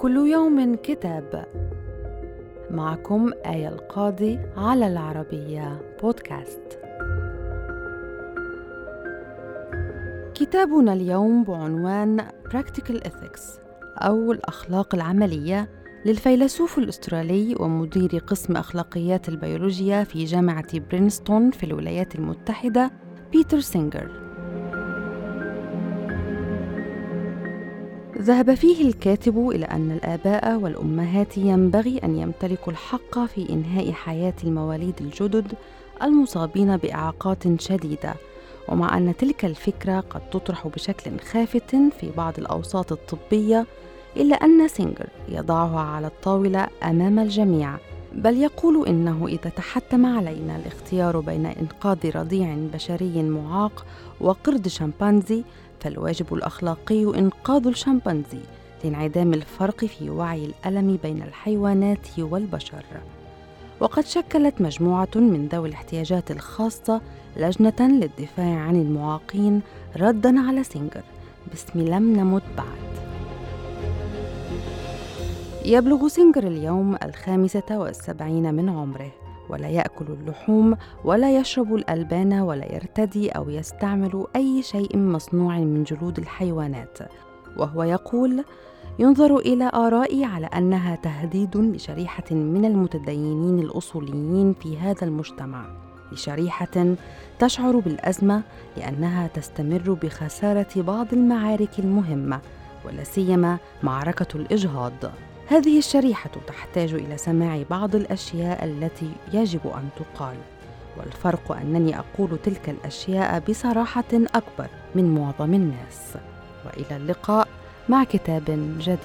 كل يوم كتاب. معكم آية القاضي على العربية بودكاست. كتابنا اليوم بعنوان Practical Ethics أو الأخلاق العملية للفيلسوف الأسترالي ومدير قسم أخلاقيات البيولوجيا في جامعة برينستون في الولايات المتحدة بيتر سينجر. ذهب فيه الكاتب إلى أن الآباء والأمهات ينبغي أن يمتلكوا الحق في إنهاء حياة المواليد الجدد المصابين بإعاقات شديدة. ومع أن تلك الفكرة قد تطرح بشكل خافت في بعض الأوساط الطبية إلا أن سينجر يضعها على الطاولة أمام الجميع. بل يقول إنه إذا تحتم علينا الاختيار بين إنقاذ رضيع بشري معاق وقرد شمبانزي فالواجب الأخلاقي إنقاذ الشمبانزي لانعدام الفرق في وعي الألم بين الحيوانات والبشر. وقد شكلت مجموعة من ذوي الاحتياجات الخاصة لجنة للدفاع عن المعاقين ردا على سينجر. باسم لم نمت بعد. يبلغ سينجر اليوم الخامسة والسبعين من عمره ولا يأكل اللحوم ولا يشرب الألبان ولا يرتدي أو يستعمل أي شيء مصنوع من جلود الحيوانات. وهو يقول ينظر إلى آرائي على أنها تهديد لشريحة من المتدينين الأصوليين في هذا المجتمع. لشريحة تشعر بالأزمة لأنها تستمر بخسارة بعض المعارك المهمة ولا سيما معركة الإجهاض. هذه الشريحة تحتاج إلى سماع بعض الأشياء التي يجب أن تقال والفرق أنني أقول تلك الأشياء بصراحة أكبر من معظم الناس. وإلى اللقاء مع كتاب جديد.